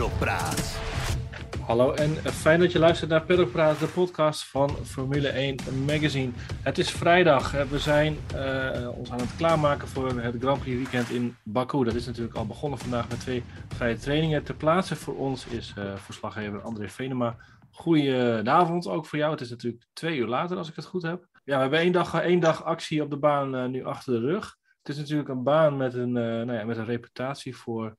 1 presenteert Peddelpraat. Hallo en fijn dat je luistert naar Peddelpraat, de podcast van Formule 1 Magazine. Het is vrijdag. We zijn uh, ons aan het klaarmaken voor het Grand Prix weekend in Baku. Dat is natuurlijk al begonnen vandaag met twee vrije trainingen. Ter plaatse voor ons is uh, verslaggever André Venema. Goedenavond ook voor jou. Het is natuurlijk twee uur later als ik het goed heb. Ja, we hebben één dag, één dag actie op de baan nu achter de rug. Het is natuurlijk een baan met een, nou ja, met een reputatie voor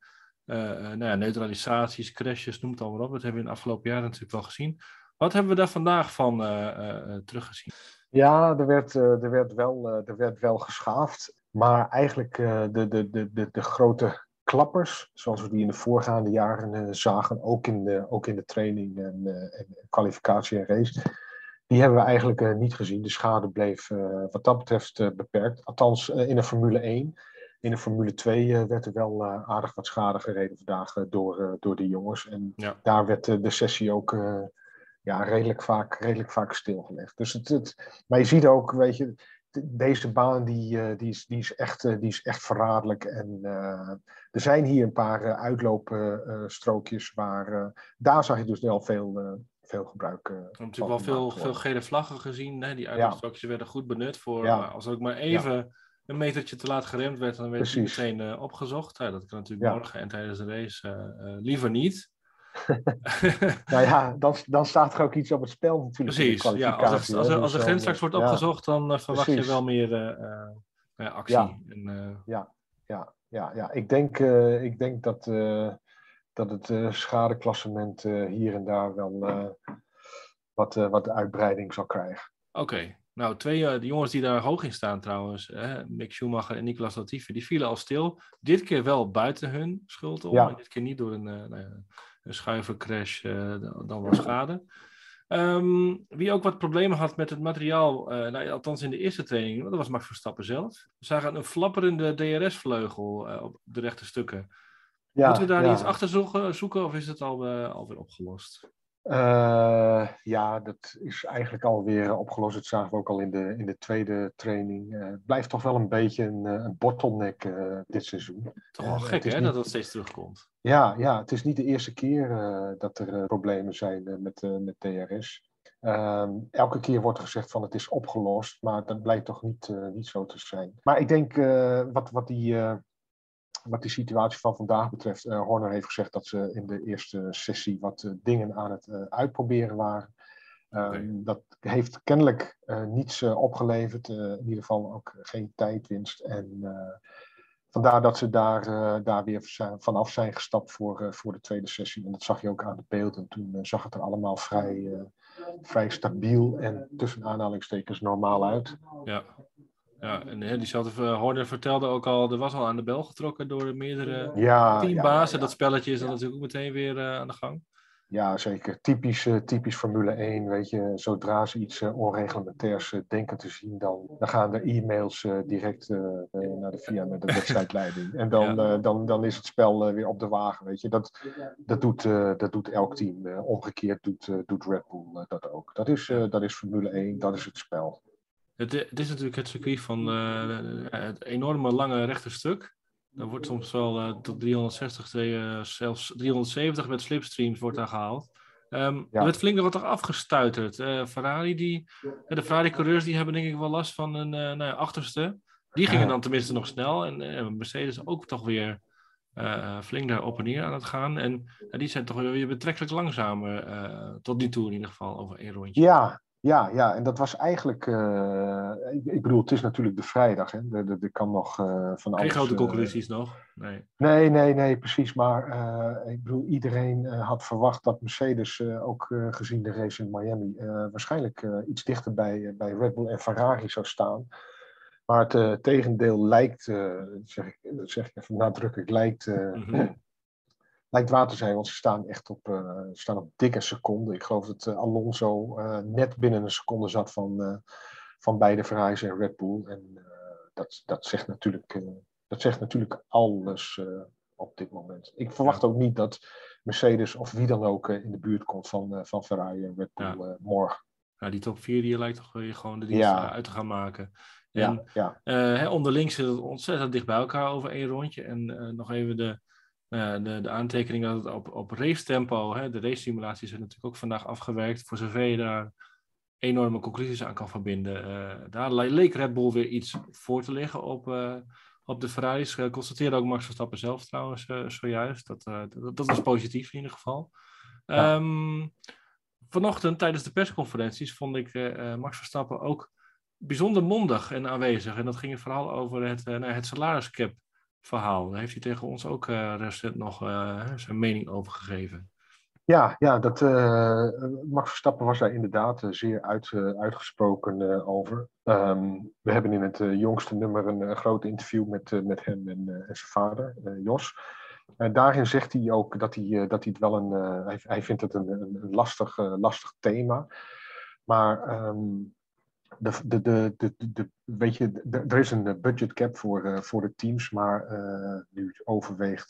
nou ja, neutralisaties, crashes, noem het allemaal op. Dat hebben we in de afgelopen jaren natuurlijk wel gezien. Wat hebben we daar vandaag van uh, teruggezien? Ja, er werd, er werd, wel, er werd wel geschaafd. Maar eigenlijk de, de, de, de, de grote klappers, zoals we die in de voorgaande jaren zagen, ook in de, ook in de training en, en kwalificatie en race, die hebben we eigenlijk niet gezien. De schade bleef wat dat betreft beperkt. Althans in de Formule 1. In de Formule 2 uh, werd er wel uh, aardig wat schade gereden vandaag uh, door, door de jongens. En ja. daar werd de sessie ook ja, redelijk, vaak, redelijk vaak stilgelegd. Dus het, het, maar je ziet ook, weet je, deze baan die, die, is, die, is echt, die is echt verraderlijk. En er zijn hier een paar uitloopstrookjes waar, daar zag je dus wel veel, veel gebruik. We hebben natuurlijk wel veel, veel gele vlaggen gezien. Hè? Die uitloopstrookjes ja. werden goed benut voor, ja. als er ook maar even... Ja een metertje te laat geremd werd, dan werd hij meteen uh, opgezocht. Ja, dat kan natuurlijk ja. morgen en tijdens de race uh, uh, liever niet. nou ja, dan, dan staat er ook iets op het spel natuurlijk. Precies, ja, als, er, als, er, als de grens straks wordt opgezocht, dan verwacht Precies. je wel meer actie. Ja. En, ja, ja, ja, ja. Ik denk, ik denk dat, dat het schadeklassement hier en daar wel wat, wat uitbreiding zal krijgen. Oké, okay. Nou, twee uh, de jongens die daar hoog in staan trouwens, hè, Mick Schumacher en Nicolas Latifi, die vielen al stil. Dit keer wel buiten hun schuld om, ja. dit keer niet door een, uh, nou een schuivercrash, uh, dan wel schade. Um, wie ook wat problemen had met het materiaal, nou, althans in de eerste training, dat was Max Verstappen zelf. We zagen een flapperende DRS-vleugel op de rechte stukken. Ja, Moeten we daar ja. iets achter zoeken, zoeken of is het al, alweer opgelost? Uh, ja, dat is eigenlijk alweer opgelost. Dat zagen we ook al in de, in de tweede training. Uh, het blijft toch wel een beetje een, een bottleneck uh, dit seizoen. Toch wel gek hè, niet... dat dat steeds terugkomt. Ja, ja, het is niet de eerste keer dat er problemen zijn met, met DRS. Ehm, elke keer wordt er gezegd van het is opgelost, maar dat blijkt toch niet, niet zo te zijn. Maar ik denk wat, wat die wat die situatie van vandaag betreft, uh, Horner heeft gezegd dat ze in de eerste sessie wat uh, dingen aan het uh, uitproberen waren. Um, dat heeft kennelijk niets opgeleverd, in ieder geval ook geen tijdwinst. En vandaar dat ze daar, daar weer zijn, vanaf zijn gestapt voor, voor de tweede sessie. En dat zag je ook aan de beelden. Toen zag het er allemaal vrij, vrij stabiel en tussen aanhalingstekens normaal uit. Ja. Ja, en hè, diezelfde Horner vertelde ook al, er was al aan de bel getrokken door meerdere ja, teambazen. Ja, ja. Dat spelletje is dan natuurlijk ook meteen weer uh, aan de gang. Ja, zeker. Typisch, uh, typisch Formule 1, weet je. Zodra ze iets uh, onreglementairs denken te zien, dan, dan gaan de e-mails direct naar de VIA met de wedstrijdleiding. En dan, dan, dan is het spel weer op de wagen, weet je. Dat, dat, doet, dat doet elk team. omgekeerd doet, doet Red Bull dat ook. Dat is, dat is Formule 1, dat is het spel. Het, het, is natuurlijk het circuit van uh, het enorme lange rechte stuk. Daar wordt soms wel uh, tot 360, uh, zelfs 370 met slipstreams wordt daar gehaald. Um, ja. Er werd flink wat afgestuiterd. Ferrari, die, de Ferrari-coureurs die hebben denk ik wel last van een nou ja, achterste. Die gingen dan tenminste nog snel. En Mercedes ook toch weer flink daar op en neer aan het gaan. En die zijn toch weer betrekkelijk langzamer tot nu toe in ieder geval over één rondje. Ja, ja, ja, en dat was eigenlijk. Uh, ik, ik, bedoel, het is natuurlijk de vrijdag. Hè? Er, er kan nog uh, van alles. Geen grote conclusies nog? Nee. Nee, nee, nee, precies. Maar ik bedoel, iedereen had verwacht dat Mercedes, ook gezien de race in Miami, waarschijnlijk iets dichter bij, bij Red Bull en Ferrari zou staan. Maar het tegendeel lijkt, zeg, ik, zeg ik even nadrukkelijk, lijkt. Mm -hmm lijkt waar te zijn, want ze staan echt op, uh, staan op dikke seconden. Ik geloof dat uh, Alonso uh, net binnen een seconde zat van, van beide Ferraris en Red Bull. En dat, dat, zegt natuurlijk, dat zegt natuurlijk alles op dit moment. Ik verwacht ook niet dat Mercedes of wie dan ook in de buurt komt van, van Ferrari en Red Bull ja. morgen. Ja, die top 4 die lijkt toch weer gewoon de dienst ja. uit te gaan maken. En, ja, ja. onderling zit het ontzettend dicht bij elkaar over één rondje. En nog even de, Nou de, de aantekening dat het op, op race tempo, hè, de race simulaties zijn natuurlijk ook vandaag afgewerkt. Voor zover je daar enorme conclusies aan kan verbinden. Uh, daar leek Red Bull weer iets voor te liggen op, uh, op de Ferraris. Uh, constateerde ook Max Verstappen zelf trouwens zojuist. Dat, dat, dat, was positief in ieder geval. Ja. Um, vanochtend tijdens de persconferenties vond ik Max Verstappen ook bijzonder mondig en aanwezig. En dat ging vooral over het, nou, het salariscap verhaal. Daar heeft hij tegen ons ook recent nog zijn mening over gegeven. Ja, ja dat, uh, Max Verstappen was daar inderdaad zeer uit, uitgesproken over. Um, we hebben in het jongste nummer een groot interview met, met hem en, zijn vader, Jos. En daarin zegt hij ook dat hij, dat hij het wel een. Hij, hij, vindt het een, een, lastig, lastig thema. Maar um, de, de, de, de, de, weet je, er is een budget cap voor, voor de teams, maar nu overweegt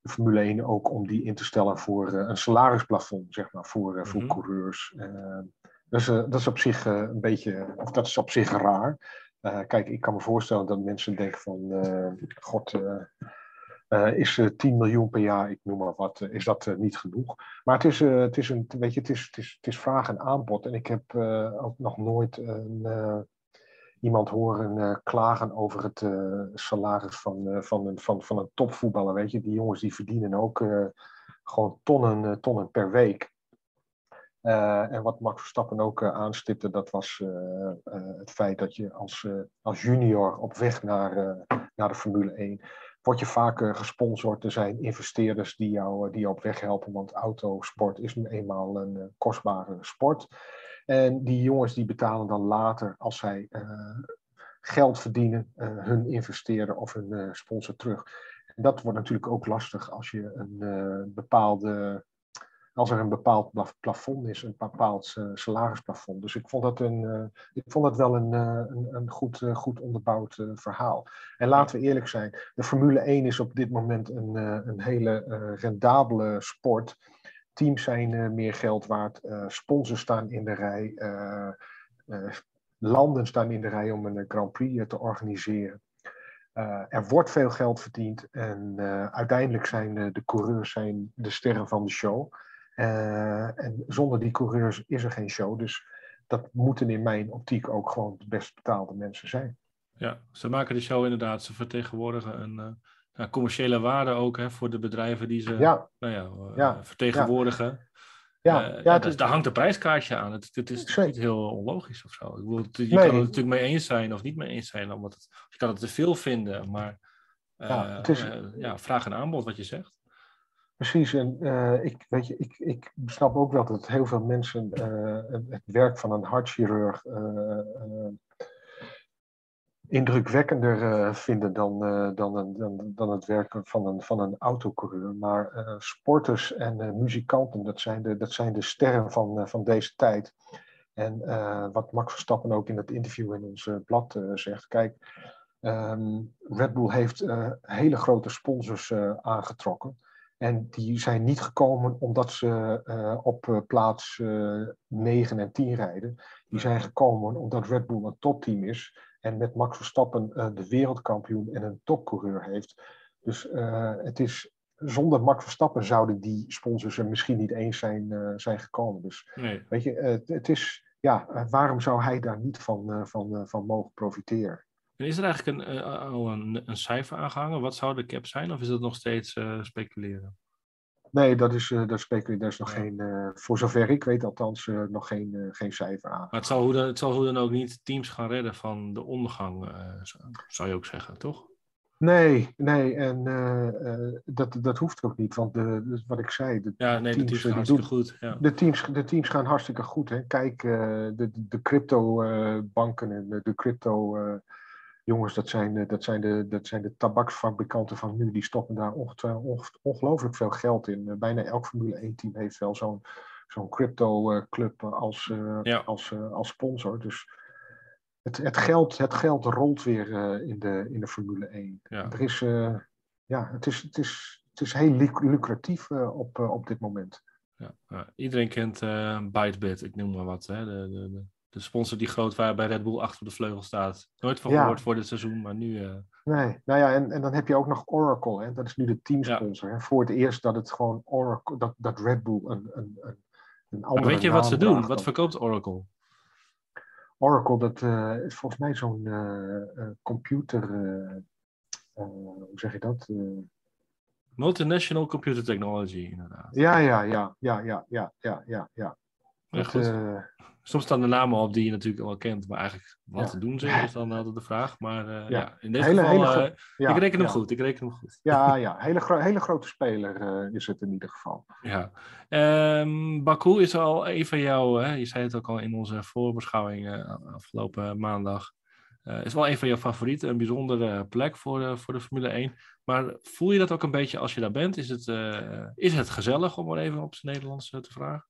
de Formule 1 ook om die in te stellen voor een salarisplafond, zeg maar, voor, voor mm -hmm. coureurs. Dat, is, dat is op zich een beetje, of dat is op zich raar. kijk, ik kan me voorstellen dat mensen denken van, god, is 10 miljoen per jaar, ik noem maar wat, is dat niet genoeg? Maar het is, het is een, weet je, het is, het is, vraag en aanbod. En ik heb ook nog nooit een iemand horen klagen over het salaris van, van, een, van, van een topvoetballer. Weet je, die jongens die verdienen ook gewoon tonnen, tonnen per week. en wat Max Verstappen ook aanstipte, dat was het feit dat je als, als junior op weg naar, naar de Formule 1 word je vaak gesponsord. Er zijn investeerders die jou, die jou op weg helpen, want autosport is nu eenmaal een kostbare sport. En die jongens die betalen dan later, als zij uh, geld verdienen, hun investeren of hun uh, sponsor terug. Dat wordt natuurlijk ook lastig als je een bepaalde. Als er een bepaald plafond is, een bepaald salarisplafond. Dus ik vond dat, een, ik vond dat wel een, een, een goed, goed onderbouwd verhaal. En laten we eerlijk zijn, de Formule 1 is op dit moment een, een hele rendabele sport teams zijn meer geld waard, sponsors staan in de rij, landen staan in de rij om een Grand Prix te organiseren. er wordt veel geld verdiend en uiteindelijk zijn de coureurs zijn de sterren van de show. En zonder die coureurs is er geen show. Dus dat moeten in mijn optiek ook gewoon de best betaalde mensen zijn. Ja, ze maken de show inderdaad. Ze vertegenwoordigen een ja, commerciële waarde ook hè, voor de bedrijven die ze ja. Nou ja, ja. vertegenwoordigen. Ja, ja, dus daar hangt een prijskaartje aan. Het, het is niet heel onlogisch of zo. Ik bedoel, je nee. kan het natuurlijk mee eens zijn of niet mee eens zijn. Omdat het, je kan het te veel vinden, maar uh, ja, het is, uh, ja, vraag en aanbod wat je zegt. Precies, en ik, weet je, ik, ik snap ook wel dat heel veel mensen het werk van een hartchirurg indrukwekkender uh, vinden dan, dan, dan, dan het werken van een, van een autocoureur. Maar sporters en muzikanten, dat zijn de, dat zijn de sterren van, van deze tijd. En wat Max Verstappen ook in het interview in ons blad zegt, kijk, um, Red Bull heeft hele grote sponsors aangetrokken. En die zijn niet gekomen omdat ze op plaats 9 en 10 rijden. Die zijn gekomen omdat Red Bull een topteam is en met Max Verstappen uh, de wereldkampioen en een topcoureur heeft. Dus het is, zonder Max Verstappen zouden die sponsors er misschien niet eens zijn, zijn gekomen. Dus nee. weet je, het, het is, ja, waarom zou hij daar niet van, van, van mogen profiteren? En is er eigenlijk een, al een, een cijfer aangehangen? Wat zou de cap zijn? Of is dat nog steeds speculeren? Nee, dat is, uh, dat speculeren. Daar is nog ja. geen, voor zover ik weet althans, nog geen, geen cijfer aan. Maar het zal, hoe dan, het zal hoe dan ook niet teams gaan redden van de ondergang, zou je ook zeggen, toch? Nee, nee, en dat, dat hoeft ook niet, want de, wat ik zei, de, ja, nee, teams, de teams gaan hartstikke goed. Ja. De, teams, de teams gaan hartstikke goed. Hè. Kijk, de, de crypto-banken en de, de crypto jongens, dat zijn, dat zijn, de, dat zijn de tabaksfabrikanten van nu, die stoppen daar ongelooflijk veel geld in. Bijna elk Formule 1-team heeft wel zo'n zo'n crypto-club als, ja. als, als sponsor. Dus het, het, geld, het geld rolt weer in, de, in de Formule 1. Ja. Er is, ja, het, is, het, is, het is heel lucratief op, op dit moment. Ja, iedereen kent uh, Bytebit, ik noem maar wat. Hè? De, de, de de sponsor die groot waar bij Red Bull achter de vleugel staat. Nooit van voor dit seizoen, maar nu... Eh, nee, nou ja, en, en dan heb je ook nog Oracle. Hè? Dat is nu de teamsponsor. Ja. Hè? Voor het eerst dat het gewoon Oracle, dat, dat Red Bull een, een, een, een andere maar Weet je wat ze doen? Wat verkoopt Oracle? Oracle, dat eh, is volgens mij zo'n eh, computer... hoe zeg je dat? Multinational Computer Technology, inderdaad. Ja, ja, ja, ja, ja, ja, ja, ja. ja. Dat eh, Soms staan de namen op die je natuurlijk al kent, maar eigenlijk wat Ja. doen ze is dan altijd de vraag. Maar eh, ja. Ja. in dit Hele- geval, hele eh, ik reken hem goed, ik reken hem goed. Ja, ja, hele, gro- hele grote speler eh, is het in ieder geval. Ja. Ehm, Baku is al een van jou, hè? je zei het ook al in onze voorbeschouwing eh, afgelopen maandag. Eh, is wel een van jouw favorieten, een bijzondere plek voor de, voor de Formule 1. Maar voel je dat ook een beetje als je daar bent? Is het, eh, is het gezellig om maar even op zijn Nederlands eh, te vragen?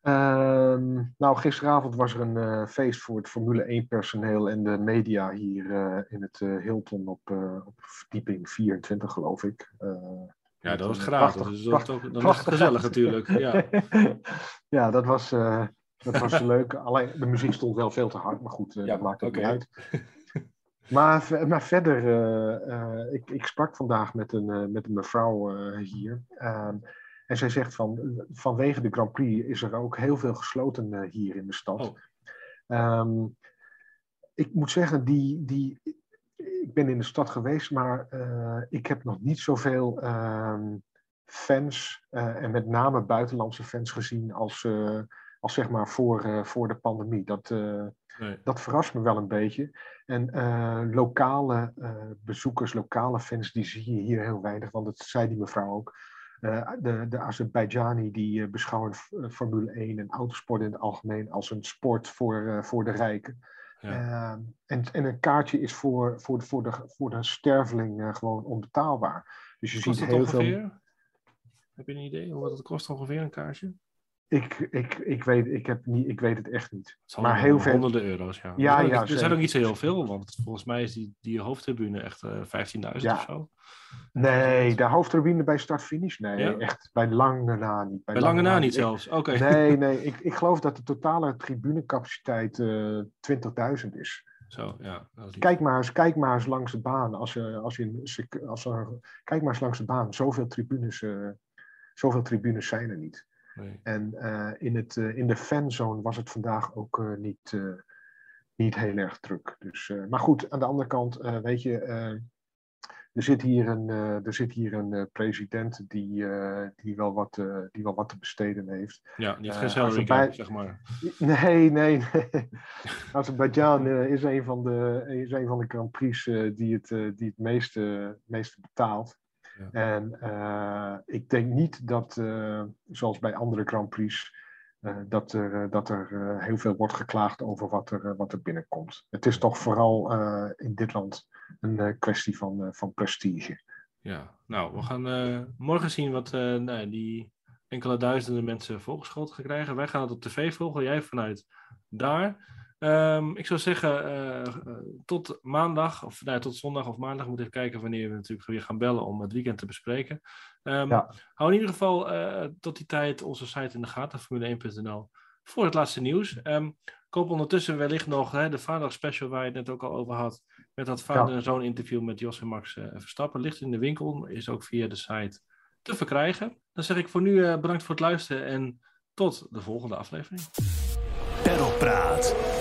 Ehm, nou, gisteravond was er een eh, feest voor het Formule 1 personeel en de media hier eh, in het eh, Hilton op, op verdieping 24, geloof ik. Ja, dat was gratis, prachtig- dus dat, is ook- dan is het prachtig gezellig natuurlijk. Ja. ja, dat was, dat was leuk. Alleen de muziek stond wel veel te hard, maar goed, Ja, dat maakt ook niet uit. Maar, maar verder, ik, ik sprak vandaag met een, met een mevrouw hier. En zij zegt van, vanwege de Grand Prix is er ook heel veel gesloten eh, hier in de stad. Oh. Ehm, ik moet zeggen, die, die, ik ben in de stad geweest, maar eh, ik heb nog niet zoveel ehm, fans, eh, en met name buitenlandse fans gezien als, als zeg maar voor, voor de pandemie. Dat, Nee. dat verrast me wel een beetje. En lokale bezoekers, lokale fans, die zie je hier heel weinig. Want dat zei die mevrouw ook. Eh, de, de Azerbeidjani die eh, beschouwen eh, Formule 1 en autosport in het algemeen als een sport voor, voor de rijken. Ja. En, en een kaartje is voor, voor, de, voor, de, voor de sterveling gewoon onbetaalbaar. Dus je Kost ziet het heel veel. Heb je een idee hoe het kost ongeveer een kaartje? Ik, ik, ik, weet, ik, heb niet, ik weet het echt niet. Het Maar heel veel- honderden euro's, ja. Ja, er zijn, ook, ja, er zijn ook niet zo heel veel, want volgens mij is die, die hoofdtribune echt eh 15.000 Ja. of zo. Nee, de hoofdtribune bij start-finish? Nee, Ja? echt bij lange na niet. Bij lange na niet zelfs. Oké. Nee, nee, ik, ik geloof dat de totale tribunecapaciteit eh 20.000 is. Zo, ja. Kijk maar eens, kijk maar eens langs de baan. Als je, als je, als er, kijk maar eens langs de baan. Zoveel tribunes, eh, zoveel tribunes zijn er niet. Nee. En eh, in, het, eh, in de fanzone was het vandaag ook eh, niet, niet heel erg druk. Dus, maar goed, aan de andere kant, weet je, er zit hier een, er zit hier een president die, die, wel wat, die wel wat te besteden heeft. Ja, niet geen salary zeg maar. Nee, nee, nee. Azerbeidzjan is, een van de, is een van de Grand Prix die het, die het meeste, meeste betaalt. Ja. En eh, ik denk niet dat, eh, zoals bij andere Grand Prix, eh, dat er, dat er heel veel wordt geklaagd over wat er, wat er binnenkomt. Het is toch vooral in dit land een kwestie van, van prestige. Ja, nou, we gaan morgen zien wat nou, die enkele duizenden mensen volgeschoten gaan krijgen. Wij gaan het op tv volgen, jij vanuit daar. Ehm, ik zou zeggen, eh, eh, tot maandag, of nou, tot zondag of maandag. We moeten even kijken wanneer we natuurlijk weer gaan bellen om het weekend te bespreken. Ehm, Ja. Hou in ieder geval eh, tot die tijd onze site in de gaten, formule1.nl, voor het laatste nieuws. Ehm, koop ondertussen wellicht nog hè, de vader special waar je het net ook al over had. Met dat vader en zoon interview met Jos en Max Verstappen. Ligt in de winkel, is ook via de site te verkrijgen. Dan zeg ik voor nu eh, bedankt voor het luisteren en tot de volgende aflevering. Pedalpraat.